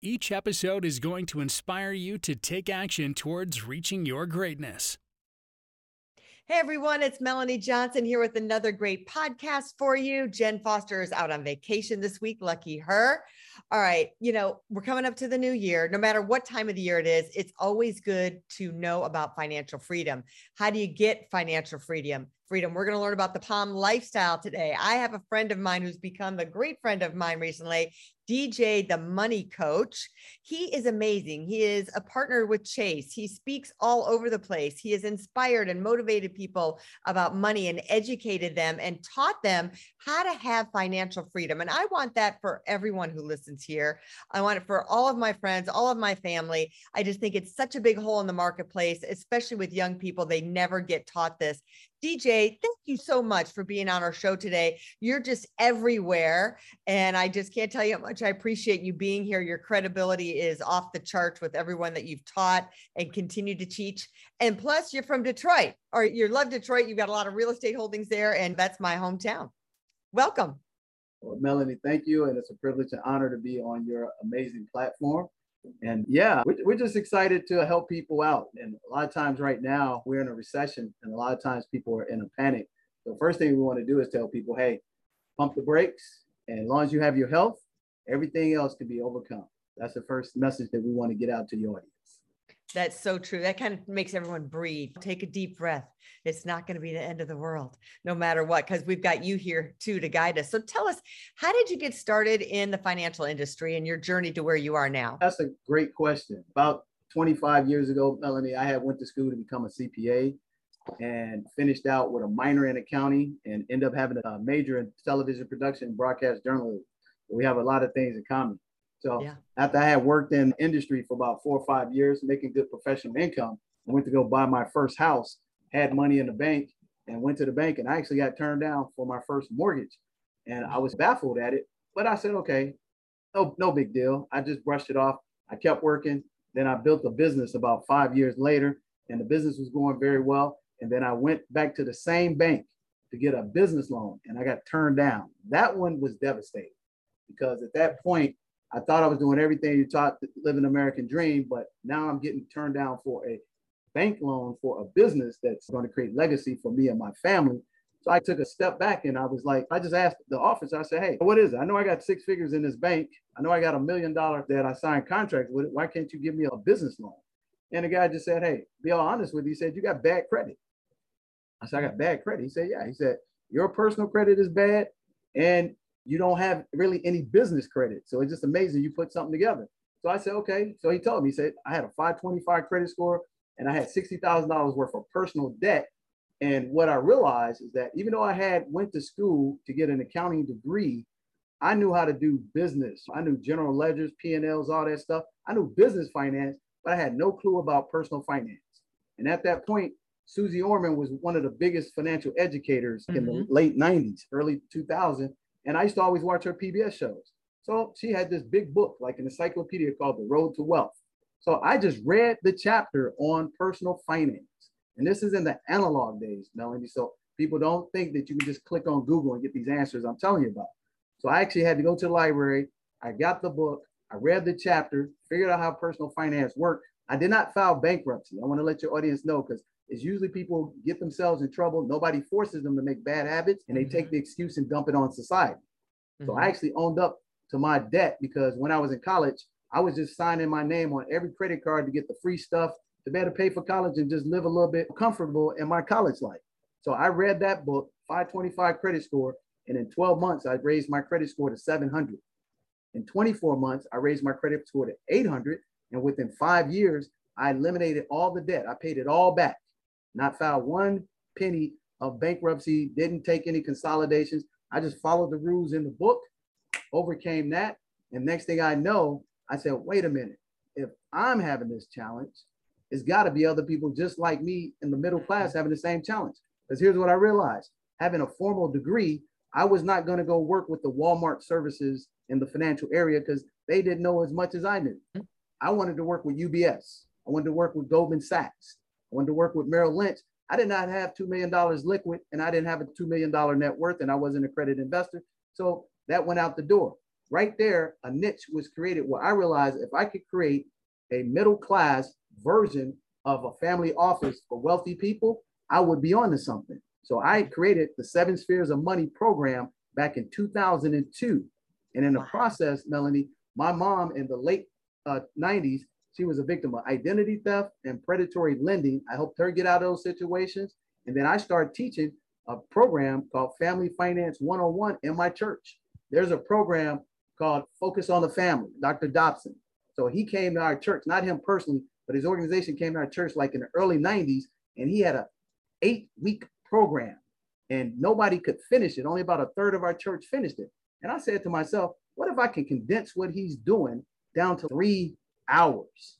Each episode is going to inspire you to take action towards reaching your greatness. Hey everyone, it's Melanie Johnson here with another great podcast for you. Jen Foster is out on vacation this week. Lucky her. All right. You know, we're coming up to the new year. No matter what time of the year it is, it's always good to know about financial freedom. How do you get financial freedom? Freedom. We're going to learn about the Palm lifestyle today. I have a friend of mine who's become a great friend of mine recently, DJ, the money coach. He is amazing. He is a partner with Chase. He speaks all over the place. He has inspired and motivated people about money and educated them and taught them how to have financial freedom. And I want that for everyone who listens here. I want it for all of my friends, all of my family. I just think it's such a big hole in the marketplace, especially with young people. They never get taught this. DJ, thank you so much for being on our show today. You're just everywhere. And I just can't tell you how much I appreciate you being here. Your credibility is off the charts with everyone that you've taught and continue to teach. And plus, you're from Detroit or you love Detroit. You've got a lot of real estate holdings there, and that's my hometown. Welcome. Well, Melanie, thank you. And it's a privilege and honor to be on your amazing platform. And yeah, we're just excited to help people out. And a lot of times right now, we're in a recession, and a lot of times people are in a panic. The first thing we want to do is tell people, hey, pump the brakes. And as long as you have your health, everything else can be overcome. That's the first message that we want to get out to the audience. That's so true. That kind of makes everyone breathe. Take a deep breath. It's not going to be the end of the world, no matter what, because we've got you here too to guide us. So tell us, how did you get started in the financial industry and your journey to where you are now? That's a great question. About 25 years ago, Melanie, I had went to school to become a CPA and finished out with a minor in accounting and end up having a major in television production, and broadcast journalism. We have a lot of things in common. So yeah. after I had worked in industry for about four or five years, making good professional income, I went to go buy my first house, had money in the bank, and went to the bank and I actually got turned down for my first mortgage. And I was baffled at it, but I said, okay, no, no big deal. I just brushed it off. I kept working. Then I built a business about five years later, and the business was going very well. And then I went back to the same bank to get a business loan and I got turned down. That one was devastating because at that point, I thought I was doing everything you taught to live an American dream, but now I'm getting turned down for a bank loan for a business that's going to create legacy for me and my family. So I took a step back and I was like, I just asked the officer, I said, hey, what is it? I know I got six figures in this bank. I know I got a million dollars that I signed contracts with it. Why can't you give me a business loan? And the guy just said, hey, be all honest with you. He said, you got bad credit. I said, I got bad credit. He said, yeah. He said, your personal credit is bad and you don't have really any business credit. So it's just amazing you put something together. So I said, okay. So he told me, he said, I had a 525 credit score and I had $60,000 worth of personal debt. And what I realized is that even though I had went to school to get an accounting degree, I knew how to do business. I knew general ledgers, P&Ls, all that stuff. I knew business finance, but I had no clue about personal finance. And at that point, Suze Orman was one of the biggest financial educators mm-hmm. in the mm-hmm. late 90s, early 2000. And I used to always watch her PBS shows. So she had this big book, like an encyclopedia called The Road to Wealth. So I just read the chapter on personal finance. And this is in the analog days, Melanie. So people don't think that you can just click on Google and get these answers I'm telling you about. So I actually had to go to the library. I got the book. I read the chapter, figured out how personal finance worked. I did not file bankruptcy. I want to let your audience know because it's usually people get themselves in trouble. Nobody forces them to make bad habits and they mm-hmm. take the excuse and dump it on society. Mm-hmm. So I mm-hmm. actually owned up to my debt because when I was in college, I was just signing my name on every credit card to get the free stuff to better pay for college and just live a little bit comfortable in my college life. So I read that book, 525 credit score, and in 12 months, I raised my credit score to 700. In 24 months, I raised my credit score to 800. And within five years, I eliminated all the debt. I paid it all back not filed one penny of bankruptcy, didn't take any consolidations. I just followed the rules in the book, overcame that. And next thing I know, I said, wait a minute, if I'm having this challenge, it's got to be other people just like me in the middle class having the same challenge. Because here's what I realized having a formal degree, I was not going to go work with the Walmart services in the financial area because they didn't know as much as I knew. I wanted to work with UBS. I wanted to work with Goldman Sachs. I wanted to work with Merrill Lynch. I did not have $2 million liquid and I didn't have a $2 million net worth and I wasn't a credit investor. So that went out the door. Right there, a niche was created where I realized if I could create a middle class version of a family office for wealthy people, I would be on to something. So I created the Seven Spheres of Money program back in 2002. And in the process, Melanie, my mom in the late uh, 90s, she was a victim of identity theft and predatory lending. I helped her get out of those situations. And then I started teaching a program called Family Finance 101 in my church. There's a program called Focus on the Family, Dr. Dobson. So he came to our church, not him personally, but his organization came to our church like in the early 90s, and he had a eight week program and nobody could finish it. Only about a third of our church finished it. And I said to myself, what if I can condense what he's doing down to three hours?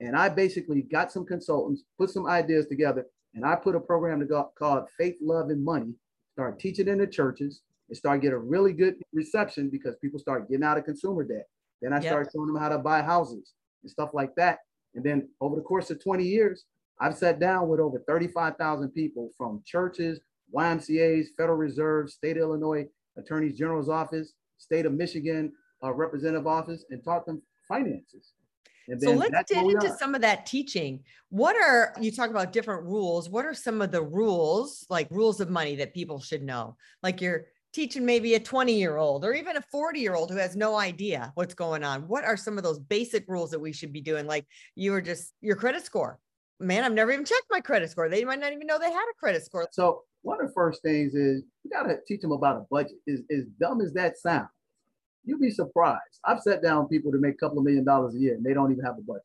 And I basically got some consultants, put some ideas together, and I put a program to go, called Faith, Love, and Money. Start teaching in the churches. and start getting a really good reception because people start getting out of consumer debt. Then I yep. started showing them how to buy houses and stuff like that. And then over the course of 20 years, I've sat down with over 35,000 people from churches, YMCA's, Federal Reserve, State of Illinois Attorney General's office, State of Michigan uh, Representative office, and taught them finances. So let's get into some of that teaching. What are you talk about different rules? What are some of the rules, like rules of money that people should know? Like you're teaching maybe a 20 year old or even a 40 year old who has no idea what's going on. What are some of those basic rules that we should be doing? Like you were just your credit score. Man, I've never even checked my credit score. They might not even know they had a credit score. So one of the first things is you got to teach them about a budget. Is as dumb as that sounds, you'd be surprised. I've sat down people to make a couple of million dollars a year and they don't even have a budget.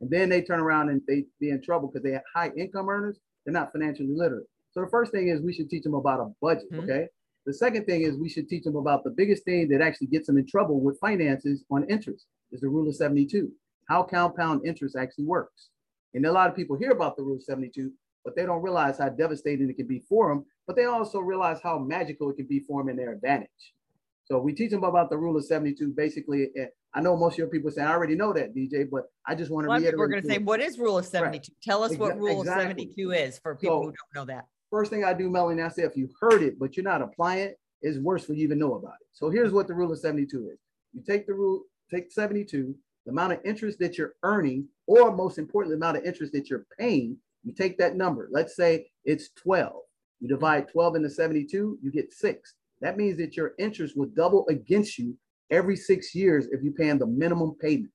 And then they turn around and they be in trouble because they have high income earners. They're not financially literate. So the first thing is we should teach them about a budget. Mm-hmm. Okay. The second thing is we should teach them about the biggest thing that actually gets them in trouble with finances on interest is the rule of 72, how compound interest actually works. And a lot of people hear about the rule of 72, but they don't realize how devastating it can be for them. But they also realize how magical it can be for them in their advantage. So we teach them about the rule of 72. Basically, I know most of your people say, I already know that, DJ, but I just want to reiterate. We're going to say, what is rule of 72? Right. Tell us what rule exactly. of 72 is for people so, who don't know that. First thing I do, Melanie, I say, if you heard it, but you're not applying it, it's worse for you even know about it. So here's what the rule of 72 is. You take the rule, take 72, the amount of interest that you're earning, or most importantly, the amount of interest that you're paying you take that number, let's say it's 12. You divide 12 into 72, you get six. That means that your interest will double against you every six years if you're paying the minimum payment.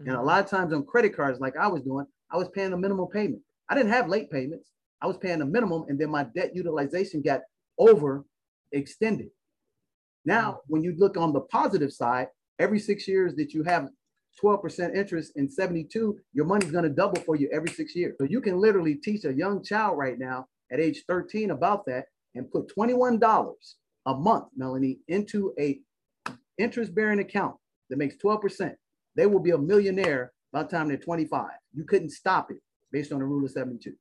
Mm-hmm. And a mm-hmm. lot of times on credit cards, like I was doing, I was paying a minimum payment. I didn't have late payments. I was paying a minimum, and then my debt utilization got over extended. Now, mm-hmm. when you look on the positive side, every six years that you have 12% interest in 72, your money's going to double for you every six years. So you can literally teach a young child right now at age 13 about that and put $21 a month, Melanie, into a interest bearing account that makes 12%. They will be a millionaire by the time they're 25. You couldn't stop it based on the rule of 72.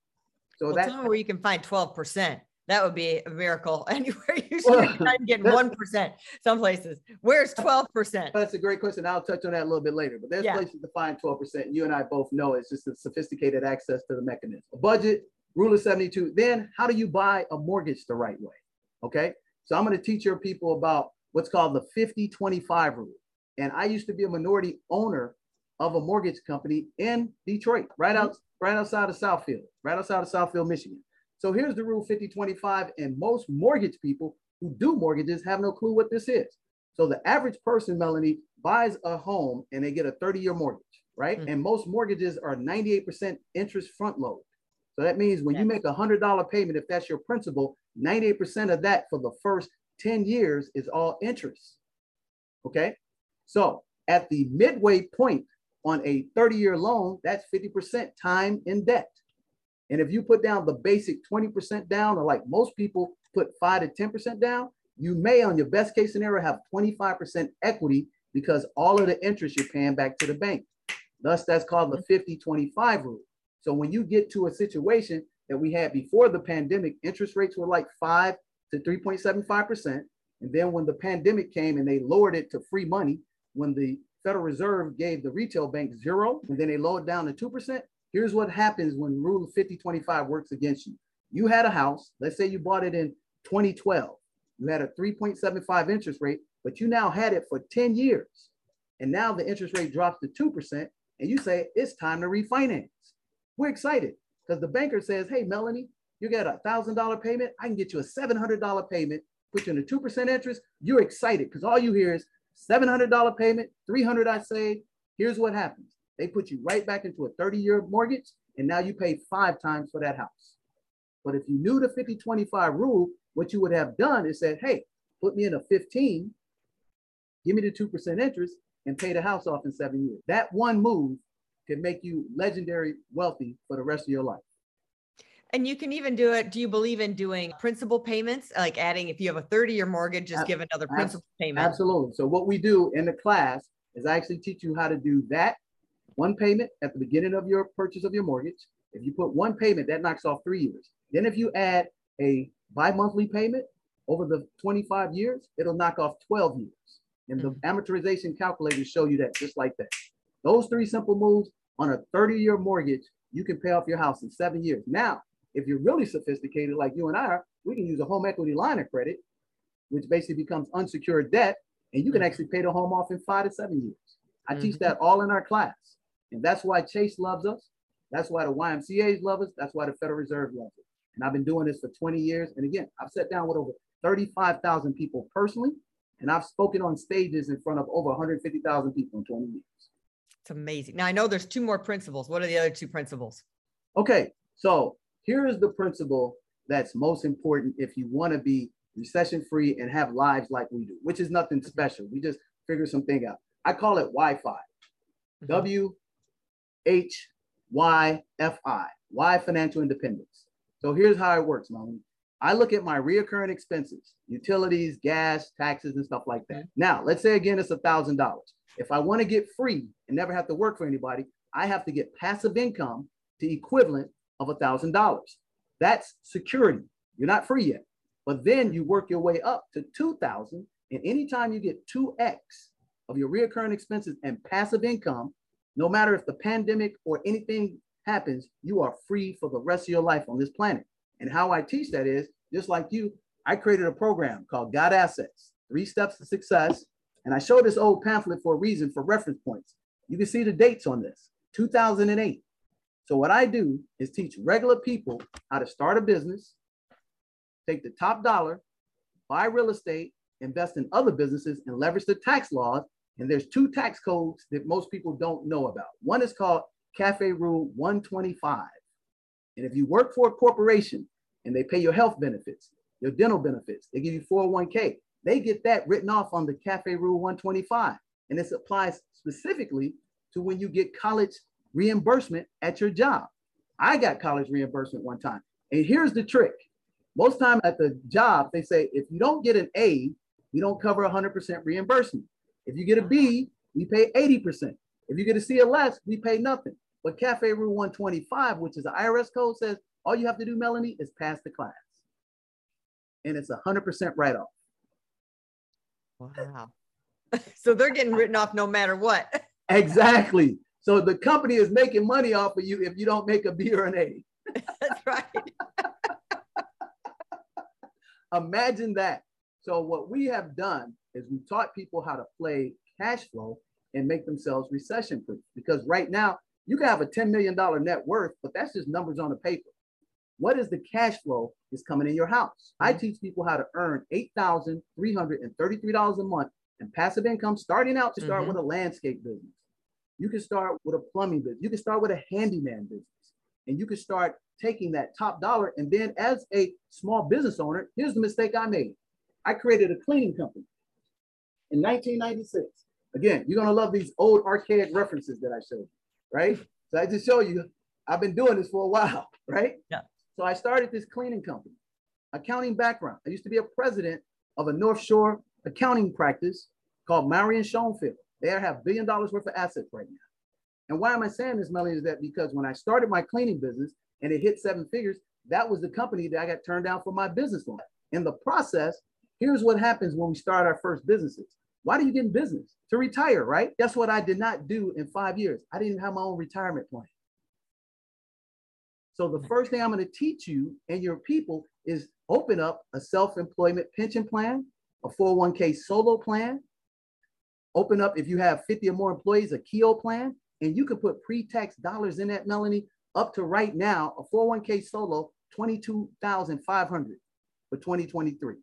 So well, that's where you can find 12%. That would be a miracle. Anywhere you should well, get one percent. Some places. Where's twelve percent? That's a great question. I'll touch on that a little bit later. But there's yeah. places to find twelve percent. You and I both know it's just a sophisticated access to the mechanism. A budget, rule of seventy-two. Then how do you buy a mortgage the right way? Okay. So I'm going to teach your people about what's called the 50-25 rule. And I used to be a minority owner of a mortgage company in Detroit, right mm-hmm. out right outside of Southfield, right outside of Southfield, Michigan. So here's the rule 5025, and most mortgage people who do mortgages have no clue what this is. So the average person, Melanie, buys a home and they get a 30-year mortgage, right? Mm-hmm. And most mortgages are 98% interest front load. So that means when yes. you make a hundred dollar payment, if that's your principal, 98% of that for the first 10 years is all interest. Okay. So at the midway point on a 30 year loan, that's 50% time in debt. And if you put down the basic 20% down, or like most people put five to 10% down, you may, on your best case scenario, have 25% equity because all of the interest you're paying back to the bank. Thus, that's called the 50 25 rule. So when you get to a situation that we had before the pandemic, interest rates were like 5 to 3.75%. And then when the pandemic came and they lowered it to free money, when the Federal Reserve gave the retail bank zero and then they lowered down to 2%, here's what happens when Rule 50 25 works against you. You had a house, let's say you bought it in 2012. You had a 3.75 interest rate, but you now had it for 10 years. And now the interest rate drops to 2%, and you say, it's time to refinance. We're excited because the banker says, hey, Melanie, you got a $1,000 payment. I can get you a $700 payment, put you in a 2% interest. You're excited because all you hear is $700 payment, 300 I saved. Here's what happens. They put you right back into a 30 year mortgage, and now you pay five times for that house. But if you knew the 50 25 rule, what you would have done is said, hey, put me in a 15, give me the 2% interest, and pay the house off in seven years. That one move can make you legendary wealthy for the rest of your life. And you can even do it. Do you believe in doing principal payments, like adding if you have a 30 year mortgage, just give another principal payment? Absolutely. So, what we do in the class is I actually teach you how to do that one payment at the beginning of your purchase of your mortgage. If you put one payment, that knocks off three years. Then, if you add a bi monthly payment over the 25 years, it'll knock off 12 years. And the mm-hmm. amortization calculators show you that just like that. Those three simple moves on a 30 year mortgage, you can pay off your house in seven years. Now, if you're really sophisticated like you and I are, we can use a home equity line of credit, which basically becomes unsecured debt, and you can mm-hmm. actually pay the home off in five to seven years. I mm-hmm. teach that all in our class. And that's why Chase loves us. That's why the YMCA's love us. That's why the Federal Reserve loves us. And I've been doing this for 20 years. And again, I've sat down with over 35,000 people personally and I've spoken on stages in front of over 150,000 people in 20 years. It's amazing. Now I know there's two more principles. What are the other two principles? Okay, so here is the principle that's most important if you want to be recession free and have lives like we do, which is nothing special. We just figure something out. I call it Wi-Fi. Mm-hmm. W H Y F I. Y financial independence. So here's how it works, Melanie. I look at my reoccurring expenses, utilities, gas, taxes, and stuff like that. Now, let's say again, it's a thousand dollars. If I want to get free and never have to work for anybody, I have to get passive income to equivalent of a thousand dollars. That's security. You're not free yet. But then you work your way up to 2000 and anytime you get 2x of your reoccurring expenses and passive income, no matter if the pandemic or anything happens, you are free for the rest of your life on this planet. And how I teach that is just like you, I created a program called Got Assets, Three Steps to Success. And I show this old pamphlet for a reason for reference points. You can see the dates on this 2008. So, what I do is teach regular people how to start a business, take the top dollar, buy real estate, invest in other businesses, and leverage the tax laws. And there's two tax codes that most people don't know about. One is called CAFE Rule 125. And if you work for a corporation and they pay your health benefits, your dental benefits, they give you 401k, they get that written off on the CAFE Rule 125. And this applies specifically to when you get college reimbursement at your job. I got college reimbursement one time. And here's the trick. Most time at the job, they say, if you don't get an A, we don't cover 100% reimbursement. If you get a B, we pay 80%. If you get a CLS, we pay nothing. But CAFE Rule 125, which is the IRS code, says all you have to do, Melanie, is pass the class. And it's 100% write off. Wow. so they're getting written off no matter what. exactly. So the company is making money off of you if you don't make a B or an A. That's right. Imagine that. So what we have done is we've taught people how to play cash flow and make themselves recession proof. Because right now, you can have a $10 million net worth, but that's just numbers on a paper. What is the cash flow is coming in your house? I mm-hmm. teach people how to earn $8,333 a month and passive income starting out to start mm-hmm. with a landscape business. You can start with a plumbing business. You can start with a handyman business. And you can start taking that top dollar. And then as a small business owner, here's the mistake I made. I created a cleaning company in 1996. Again, you're going to love these old archaic references that I showed you right? So I just show you, I've been doing this for a while, right? Yeah. So I started this cleaning company, accounting background. I used to be a president of a North Shore accounting practice called Marion Schoenfeld. They have billion dollars worth of assets right now. And why am I saying this, Melanie, is that because when I started my cleaning business and it hit seven figures, that was the company that I got turned down for my business loan. In the process, here's what happens when we start our first businesses. Why do you get in business? To retire, right? Guess what I did not do in five years? I didn't have my own retirement plan. So the first thing I'm going to teach you and your people is open up a self-employment pension plan, a 401k solo plan. Open up if you have 50 or more employees, a Keogh plan, and you can put pre-tax dollars in that, Melanie, up to right now, a 401k solo, 22,500 for 2023.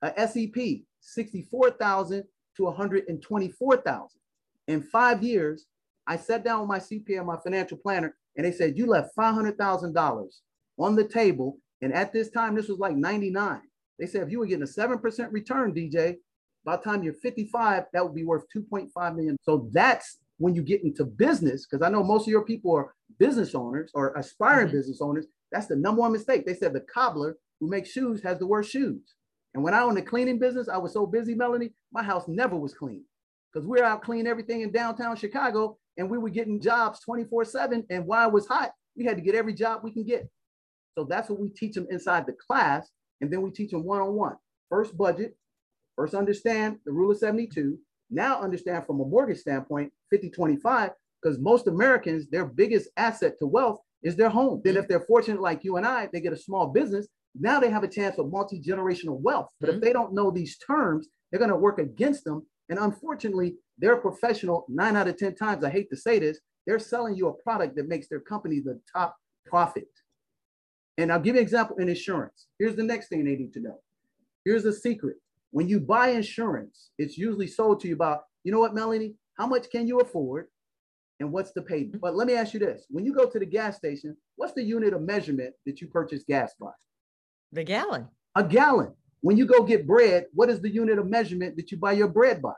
A SEP, 64,000 to 124,000. In five years, I sat down with my CPA, my financial planner, and they said, you left $500,000 on the table. And at this time, this was like 99. They said, if you were getting a 7% return, DJ, by the time you're 55, that would be worth 2.5 million. So that's when you get into business, because I know most of your people are business owners or aspiring mm-hmm. business owners. That's the number one mistake. They said the cobbler who makes shoes has the worst shoes. And when I owned a cleaning business, I was so busy, Melanie, my house never was clean because we we're out cleaning everything in downtown Chicago and we were getting jobs 24 7. And while it was hot, we had to get every job we can get. So that's what we teach them inside the class. And then we teach them one on one. First budget, first understand the rule of 72. Now understand from a mortgage standpoint, 50 25, because most Americans, their biggest asset to wealth is their home. Then, if they're fortunate like you and I, they get a small business. Now they have a chance of multi generational wealth. But mm-hmm. if they don't know these terms, they're going to work against them. And unfortunately, they're professional. Nine out of 10 times, I hate to say this, they're selling you a product that makes their company the top profit. And I'll give you an example in insurance. Here's the next thing they need to know. Here's a secret. When you buy insurance, it's usually sold to you about, you know what, Melanie, how much can you afford? And what's the payment? Mm-hmm. But let me ask you this. When you go to the gas station, what's the unit of measurement that you purchase gas by? The gallon. A gallon. When you go get bread, what is the unit of measurement that you buy your bread by?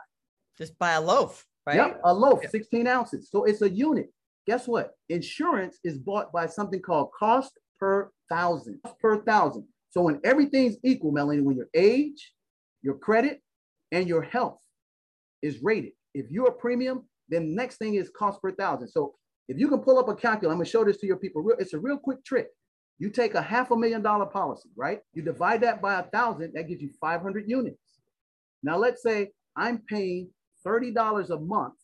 Just buy a loaf, right? Yep, a loaf, 16 ounces. So it's a unit. Guess what? Insurance is bought by something called cost per thousand. Per thousand. So when everything's equal, Melanie, when your age, your credit, and your health is rated. If you're a premium, then next thing is cost per thousand. So if you can pull up a calculator, I'm gonna show this to your people. It's a real quick trick. You take a half a million dollar policy, right? You divide that by a thousand, that gives you 500 units. Now, let's say I'm paying $30 a month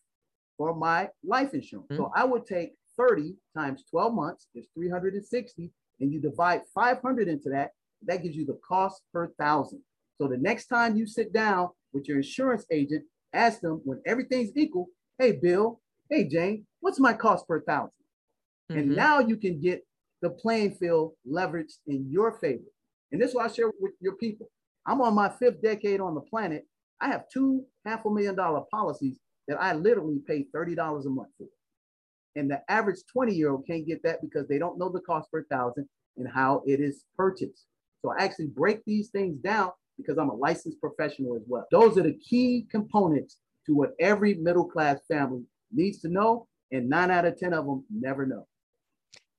for my life insurance. Mm-hmm. So I would take 30 times 12 months is 360, and you divide 500 into that, that gives you the cost per thousand. So the next time you sit down with your insurance agent, ask them when everything's equal, hey, Bill, hey, Jane, what's my cost per 1000 mm-hmm. And now you can get the playing field leveraged in your favor. And this is what I share with your people. I'm on my fifth decade on the planet. I have two half a million dollar policies that I literally pay $30 a month for. And the average 20 year old can't get that because they don't know the cost per thousand and how it is purchased. So I actually break these things down because I'm a licensed professional as well. Those are the key components to what every middle class family needs to know. And nine out of 10 of them never know.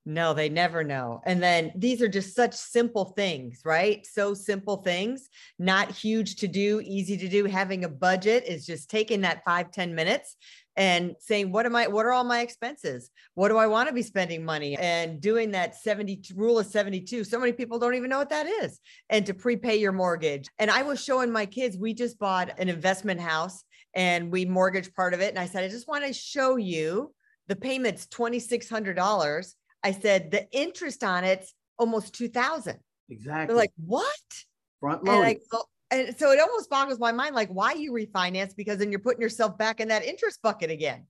No, they never know. And then these are just such simple things, right? So simple things, not huge to do, easy to do. Having a budget is just taking that five ten minutes and saying, what am I, what are all my expenses? What do I want to be spending money? And doing that 70 rule of 72. So many people don't even know what that is. And to prepay your mortgage. And I was showing my kids, we just bought an investment house and we mortgaged part of it. And I said, I just want to show you the payment's $2,600 I said the interest on it's almost 2000. Exactly. They're like, what? Front load. And, and so it almost boggles my mind, like why you refinance because then you're putting yourself back in that interest bucket again,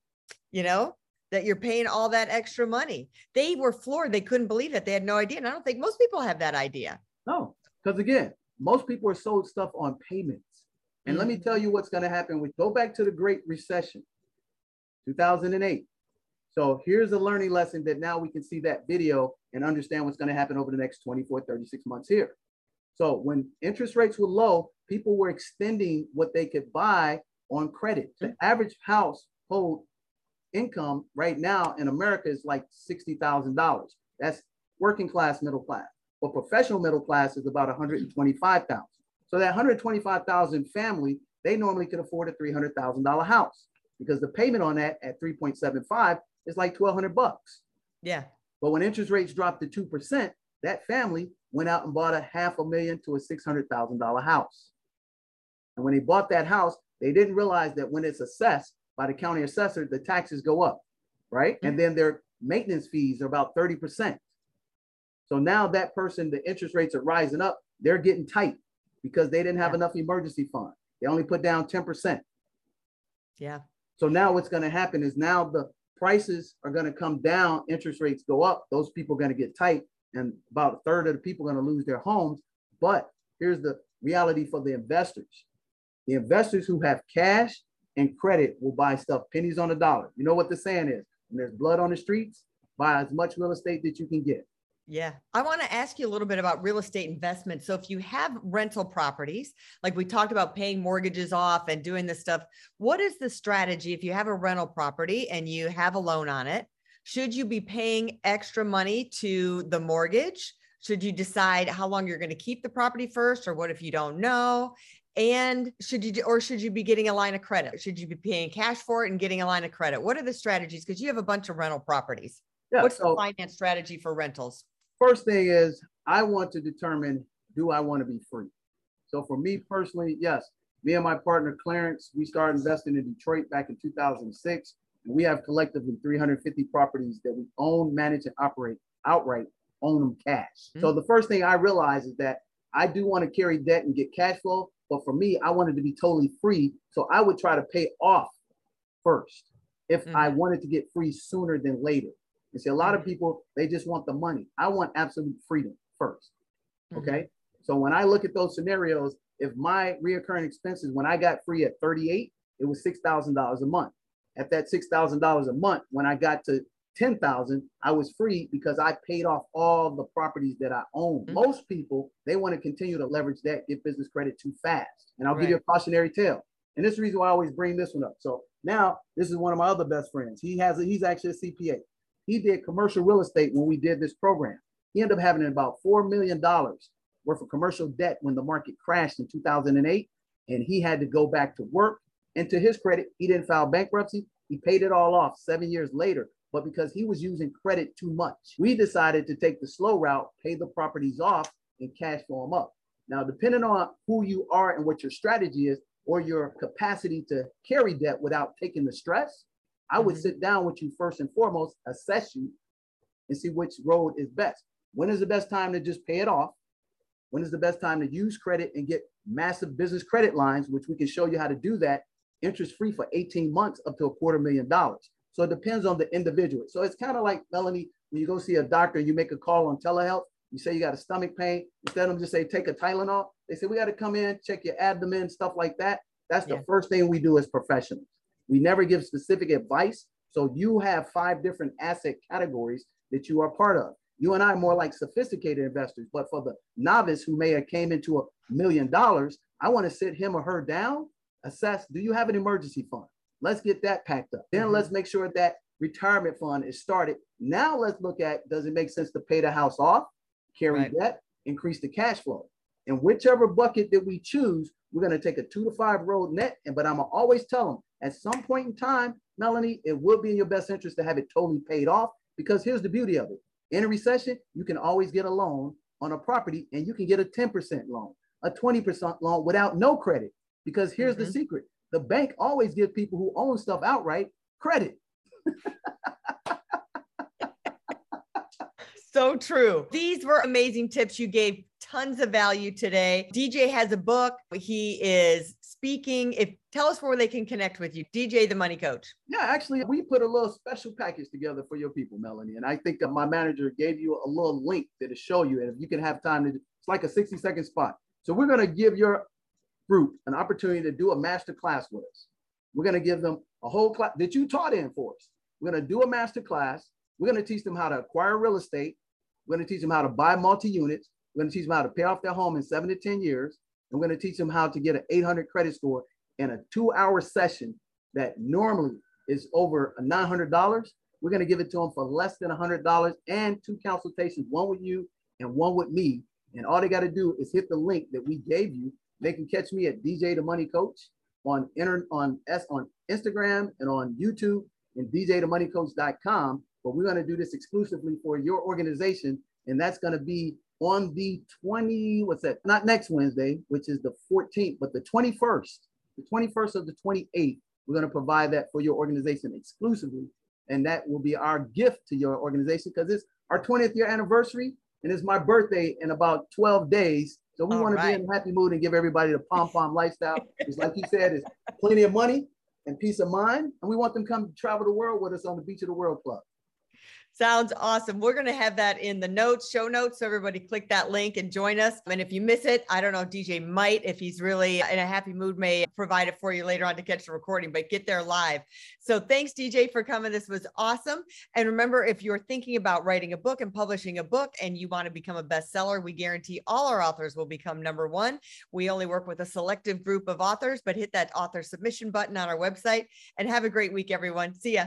you know, that you're paying all that extra money. They were floored. They couldn't believe it. They had no idea. And I don't think most people have that idea. No, because again, most people are sold stuff on payments. And mm-hmm. let me mm-hmm. tell you what's going to happen. We go back to the Great Recession, 2008. So here's a learning lesson that now we can see that video and understand what's going to happen over the next 24, 36 months here. So when interest rates were low, people were extending what they could buy on credit. The average household income right now in America is like $60,000. That's working class, middle class. But professional middle class is about 125,000. So that 125,000 family, they normally could afford a $300,000 house because the payment on that at 3.75 it's like 1200 bucks. Yeah. But when interest rates dropped to 2%, that family went out and bought a half a million to a $600,000 house. And when they bought that house, they didn't realize that when it's assessed by the county assessor, the taxes go up, right? Mm-hmm. And then their maintenance fees are about 30%. So now that person, the interest rates are rising up, they're getting tight because they didn't have yeah. enough emergency fund. They only put down 10%. Yeah. So now what's going to happen is now the prices are going to come down, interest rates go up, those people are going to get tight, and about a third of the people are going to lose their homes. But here's the reality for the investors the investors who have cash and credit will buy stuff pennies on a dollar. You know what the saying is when there's blood on the streets, buy as much real estate that you can get. Yeah. I want to ask you a little bit about real estate investment. So, if you have rental properties, like we talked about paying mortgages off and doing this stuff, what is the strategy if you have a rental property and you have a loan on it? Should you be paying extra money to the mortgage? Should you decide how long you're going to keep the property first, or what if you don't know? And should you, or should you be getting a line of credit? Should you be paying cash for it and getting a line of credit? What are the strategies? Because you have a bunch of rental properties. Yeah, What's so, the finance strategy for rentals? First thing is, I want to determine do I want to be free? So for me personally, yes, me and my partner Clarence, we started investing in Detroit back in 2006. And we have collectively 350 properties that we own, manage, and operate outright, own them cash. Mm-hmm. So the first thing I realized is that I do want to carry debt and get cash flow, but for me, I wanted to be totally free. So I would try to pay off first if mm-hmm. I wanted to get free sooner than later. You see, a lot of people, they just want the money. I want absolute freedom 1st mm-hmm. Okay. Mm-hmm. So when I look at those scenarios, if my reoccurring expenses, when I got free at 38, it was $6,000 a month. At that $6,000 a month, when I got to 10,000, I was free because I paid off all the properties that I own. Mm-hmm. Most people, they want to continue to leverage that, get business credit too fast. And I'll right. give you a cautionary tale. And this is the reason why I always bring this one up. So now this is one of my other best friends. He has a, he's actually a CPA. He did commercial real estate when we did this program. He ended up having about $4 million worth of commercial debt when the market crashed in 2008. And he had to go back to work. And to his credit, he didn't file bankruptcy. He paid it all off seven years later but because he was using credit too much, we decided to take the slow route, pay the properties off, and cash flow them up. Now, depending on who you are and what your strategy is, or your capacity to carry debt without taking the stress, I would mm-hmm. sit down with you first and foremost, assess you, and see which road is best. When is the best time to just pay it off? When is the best time to use credit and get massive business credit lines, which we can show you how to do that interest free for 18 months up to a quarter million dollars? So it depends on the individual. So it's kind of like Melanie, when you go see a doctor, you make a call on telehealth. You say you got a stomach pain. Instead of them just say take a Tylenol, they say we got to come in, check your abdomen, stuff like that. That's the yeah. first thing we do as professionals. We never give specific advice. So you have five different asset categories that you are part of. You and I are more like sophisticated investors, but for the novice who may have came into a million dollars, I want to sit him or her down, assess, do you have an emergency fund? Let's get that packed up. Then mm-hmm. let's make sure that retirement fund is started. Now let's look at does it make sense to pay the house off, carry right. debt, increase the cash flow? And whichever bucket that we choose, we're going to take a two to five road net. And but I'm always tell them at some point in time, Melanie, it will be in your best interest to have it totally paid off because here's the beauty of it. In a recession, you can always get a loan on a property and you can get a 10% loan, a 20% loan without no credit. Because here's mm-hmm. the secret the bank always gives people who own stuff outright credit. so true. These were amazing tips. You gave tons of value today. DJ has a book. He is speaking. If tell us where they can connect with you. DJ the money coach. Yeah, actually, we put a little special package together for your people, Melanie. And I think that my manager gave you a little link that'll show you. And if you can have time to it's like a 60 second spot. So we're going to give your group an opportunity to do a master class with us. We're going to give them a whole class that you taught in for us. We're going to do a master class. We're going to teach them how to acquire real estate. We're going to teach them how to buy multi units. We're going to teach them how to pay off their home in seven to 10 years. And we're going to teach them how to get an 800 credit score in a two hour session that normally is over $900. We're going to give it to them for less than $100 and two consultations, one with you and one with me. And all they got to do is hit the link that we gave you they can catch me at DJ the Money Coach on inter- on S on Instagram and on YouTube. and djthemoneycoach.com. But we're going to do this exclusively for your organization. And that's going to be on the 20, what's that? Not next Wednesday, which is the 14th, but the 21st, the 21st of the 28th. We're going to provide that for your organization exclusively. And that will be our gift to your organization because it's our 20th year anniversary and it's my birthday in about 12 days. So we want right. to be in a happy mood and give everybody the pom pom lifestyle. It's like you said, it's plenty of money and peace of mind. And we want them to come travel the world with us on the Beach of the World Club. Sounds awesome. We're going to have that in the notes, show notes. So everybody click that link and join us. And if you miss it, I don't know, DJ might, if he's really in a happy mood, may provide it for you later on to catch the recording, but get there live. So thanks, DJ, for coming. This was awesome. And remember, if you're thinking about writing a book and publishing a book and you want to become a bestseller, we guarantee all our authors will become number one. We only work with a selective group of authors, but hit that author submission button on our website and have a great week, everyone. See ya.